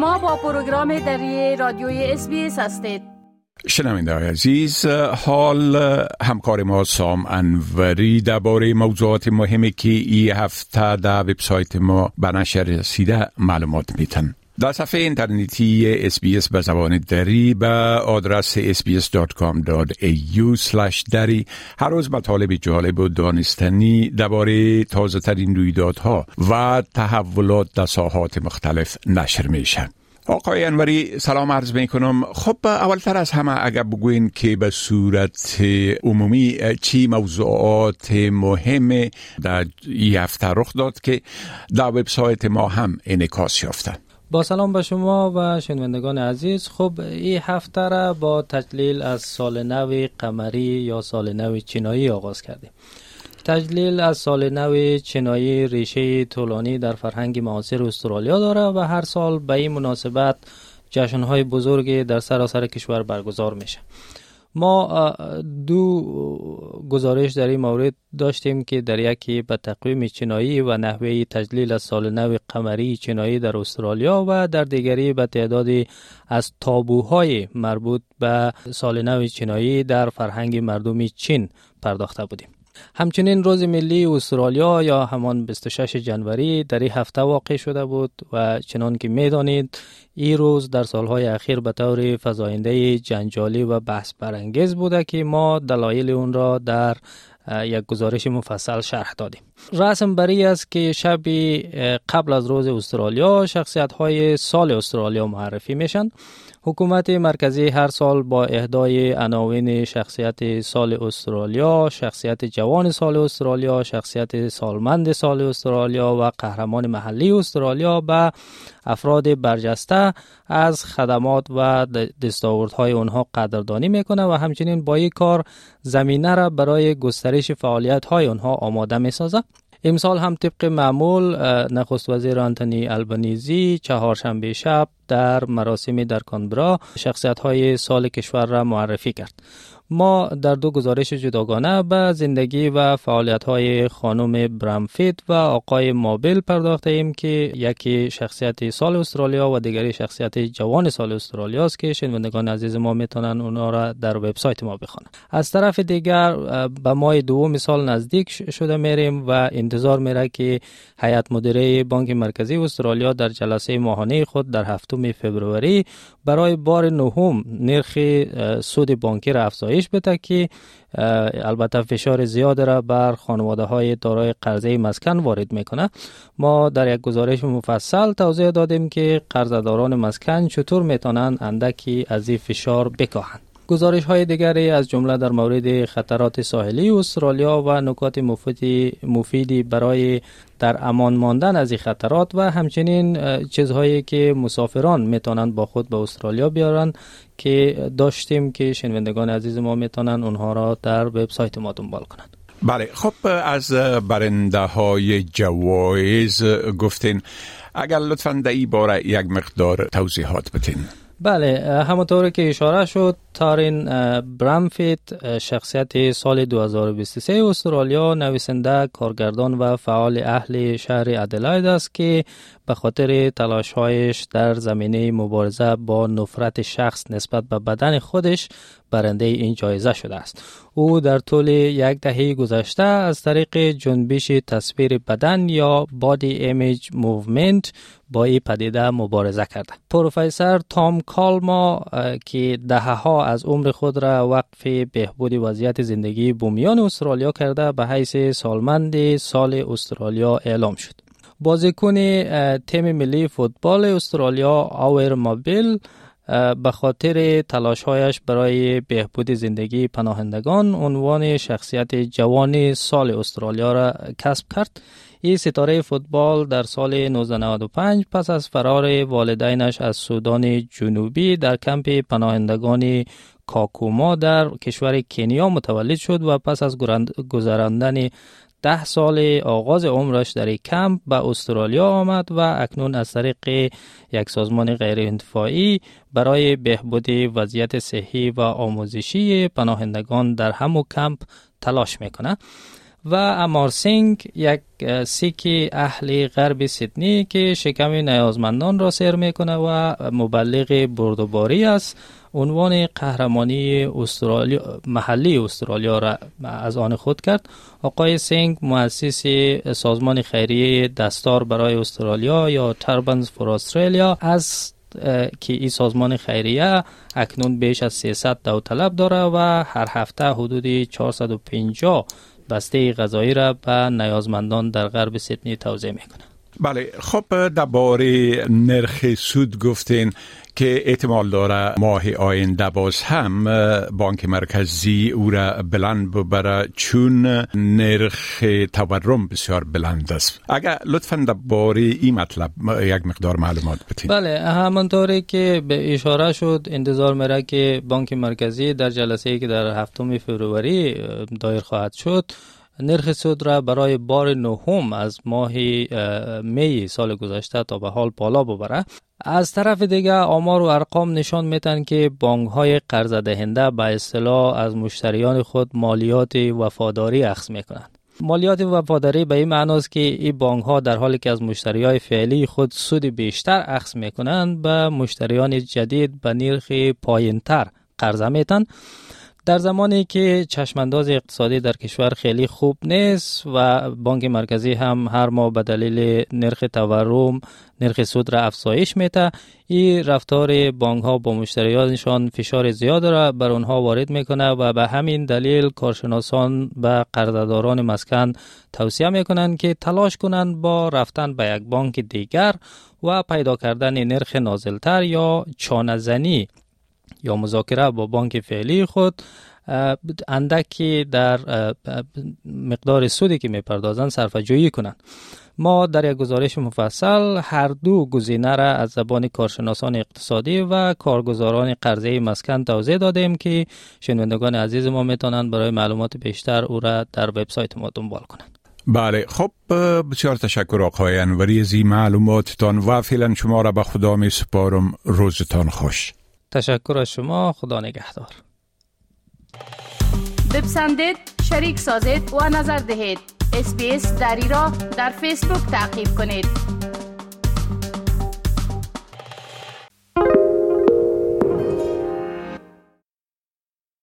شما با پروگرام دری رادیوی اس هستید. شنونده عزیز حال همکار ما سام انوری درباره موضوعات مهمی که این هفته در وبسایت ما به نشر رسیده معلومات میتن. در صفحه اینترنتی اس به زبان دری به آدرس sbs.com.au دری. هر روز مطالب جالب و دانستنی درباره تازه ترین رویدادها و تحولات در ساحات مختلف نشر میشن. آقای انوری سلام عرض می کنم خب اولتر از همه اگر بگوین که به صورت عمومی چی موضوعات مهم در این هفته رخ داد که در وبسایت ما هم انعکاس یافته با سلام به شما و شنوندگان عزیز. خب این هفته را با تجلیل از سال نو قمری یا سال نو چینایی آغاز کردیم. تجلیل از سال نو چینایی ریشه طولانی در فرهنگ معاصر استرالیا داره و هر سال به این مناسبت جشنهای بزرگی در سراسر کشور برگزار میشه. ما دو گزارش در این مورد داشتیم که در یکی به تقویم چینایی و نحوه تجلیل سال نو قمری چینایی در استرالیا و در دیگری به تعدادی از تابوهای مربوط به سال نو چینایی در فرهنگ مردمی چین پرداخته بودیم. همچنین روز ملی استرالیا یا همان 26 جنوری در این هفته واقع شده بود و چنان که می‌دانید این روز در سالهای اخیر به طور فضاینده جنجالی و بحث برانگیز بوده که ما دلایل اون را در یک گزارش مفصل شرح دادیم. رسم بری است که شب قبل از روز استرالیا شخصیت های سال استرالیا معرفی میشن. حکومت مرکزی هر سال با اهدای عناوین شخصیت سال استرالیا، شخصیت جوان سال استرالیا، شخصیت سالمند سال استرالیا و قهرمان محلی استرالیا به افراد برجسته از خدمات و دستاوردهای آنها قدردانی می‌کنه و همچنین با این کار زمینه را برای گسترش فعالیت های آنها آماده می‌سازه. امسال هم طبق معمول نخست وزیر آنتونی البنیزی چهارشنبه شب در مراسمی در کانبرا شخصیت های سال کشور را معرفی کرد. ما در دو گزارش جداگانه به زندگی و فعالیت های خانم برامفیت و آقای مابل پرداخته ایم که یکی شخصیت سال استرالیا و دیگری شخصیت جوان سال استرالیا است که شنوندگان عزیز ما می‌تونن اونا را در وبسایت ما بخوانند از طرف دیگر به ماه دوم سال نزدیک شده میریم و انتظار میره که هیئت مدیره بانک مرکزی استرالیا در جلسه ماهانه خود در هفتم فوریه برای بار نهم نرخ سود بانکی را افزایش بده که البته فشار زیاد را بر خانواده های دارای قرضه مسکن وارد می‌کنه. ما در یک گزارش مفصل توضیح دادیم که قرضداران مسکن چطور می‌تونن اندکی از این فشار بکاهند. گزارش های دیگری از جمله در مورد خطرات ساحلی استرالیا و نکات مفیدی, برای در امان ماندن از این خطرات و همچنین چیزهایی که مسافران می‌تونند با خود به استرالیا بیارن که داشتیم که شنوندگان عزیز ما می‌تونن اونها را در وبسایت ما دنبال کنند. بله خب از برنده های جوایز گفتین. اگر لطفا در این باره یک مقدار توضیحات بتین بله همونطور که اشاره شد تارین برامفیت شخصیت سال 2023 استرالیا نویسنده کارگردان و فعال اهل شهر ادلاید است که به خاطر تلاشهایش در زمینه مبارزه با نفرت شخص نسبت به بدن خودش برنده این جایزه شده است. او در طول یک دهه گذشته از طریق جنبش تصویر بدن یا Body Image Movement با این پدیده مبارزه کرده. پروفسور تام کالما که دهه ها از عمر خود را وقف بهبود وضعیت زندگی بومیان استرالیا کرده به حیث سالمند سال استرالیا اعلام شد. بازیکن تیم ملی فوتبال استرالیا آور مابل به خاطر تلاشهایش برای بهبود زندگی پناهندگان عنوان شخصیت جوان سال استرالیا را کسب کرد. این ستاره فوتبال در سال 1995 پس از فرار والدینش از سودان جنوبی در کمپ پناهندگان کاکوما در کشور کنیا متولد شد و پس از گذراندن ده سال آغاز عمرش در کمپ به استرالیا آمد و اکنون از طریق یک سازمان غیر انتفاعی برای بهبود وضعیت صحی و آموزشی پناهندگان در همو کمپ تلاش می‌کنه و امارسینگ یک سیک اهل غرب سیدنی که شکم نیازمندان را سیر می‌کنه و مبلغ بردوباری است عنوان قهرمانی استرالیا محلی استرالیا را از آن خود کرد. آقای سینگ مؤسس سازمان خیریه دستار برای استرالیا یا تربنز فور استرالیا از که این سازمان خیریه اکنون بیش از 300 داوطلب داره و هر هفته حدود 450 بسته غذایی را به نیازمندان در غرب سیدنی توزیع می‌کنه بله خب درباره نرخ سود گفتین که احتمال داره ماه آینده باز هم بانک مرکزی او را بلند ببره چون نرخ تورم بسیار بلند است. اگر لطفا درباره این مطلب یک مقدار معلومات بتین بله همانطوری که به اشاره شد انتظار میره که بانک مرکزی در جلسه ای که در هفتم فوریه دایر خواهد شد نرخ سود را برای بار نهم از ماه می سال گذشته تا به حال بالا ببره. از طرف دیگه آمار و ارقام نشان میتن که بانک های قرض دهنده به اصطلاح از مشتریان خود مالیات وفاداری اخذ می‌کنند. مالیات وفاداری به این معناست که این بانک ها در حالی که از مشتری های فعلی خود سود بیشتر اخذ می‌کنند به مشتریان جدید به نرخ پایینتر قرضه میتن در زمانی که چشمانداز اقتصادی در کشور خیلی خوب نیست و بانک مرکزی هم هر ماه به دلیل نرخ تورم نرخ سود را افزایش میده این رفتار بانک ها با مشتریانشان فشار زیاد را بر آنها وارد می‌کنه و به همین دلیل کارشناسان به قرضداران مسکن توصیه می‌کنند که تلاش کنند با رفتن به یک بانک دیگر و پیدا کردن نرخ نازلتر یا چانزنی یا مذاکره با بانک فعلی خود اندکی در مقدار سودی که می‌پردازند صرف جویی کنند ما در یک گزارش مفصل هر دو گزینه را از زبان کارشناسان اقتصادی و کارگزاران قرضه مسکن توضیح دادیم که شنوندگان عزیز ما می‌تونند برای معلومات بیشتر او را در وبسایت ما دنبال کنند بله خب بسیار تشکر آقای انوری از این معلوماتتان و فعلا شما را به خدا می سپارم. روزتان خوش. تشکر از شما. خدا نگهدار. بپسندید شریک سازید و نظر دهید. اسپیس دری را در فیسبوک تعقیب کنید.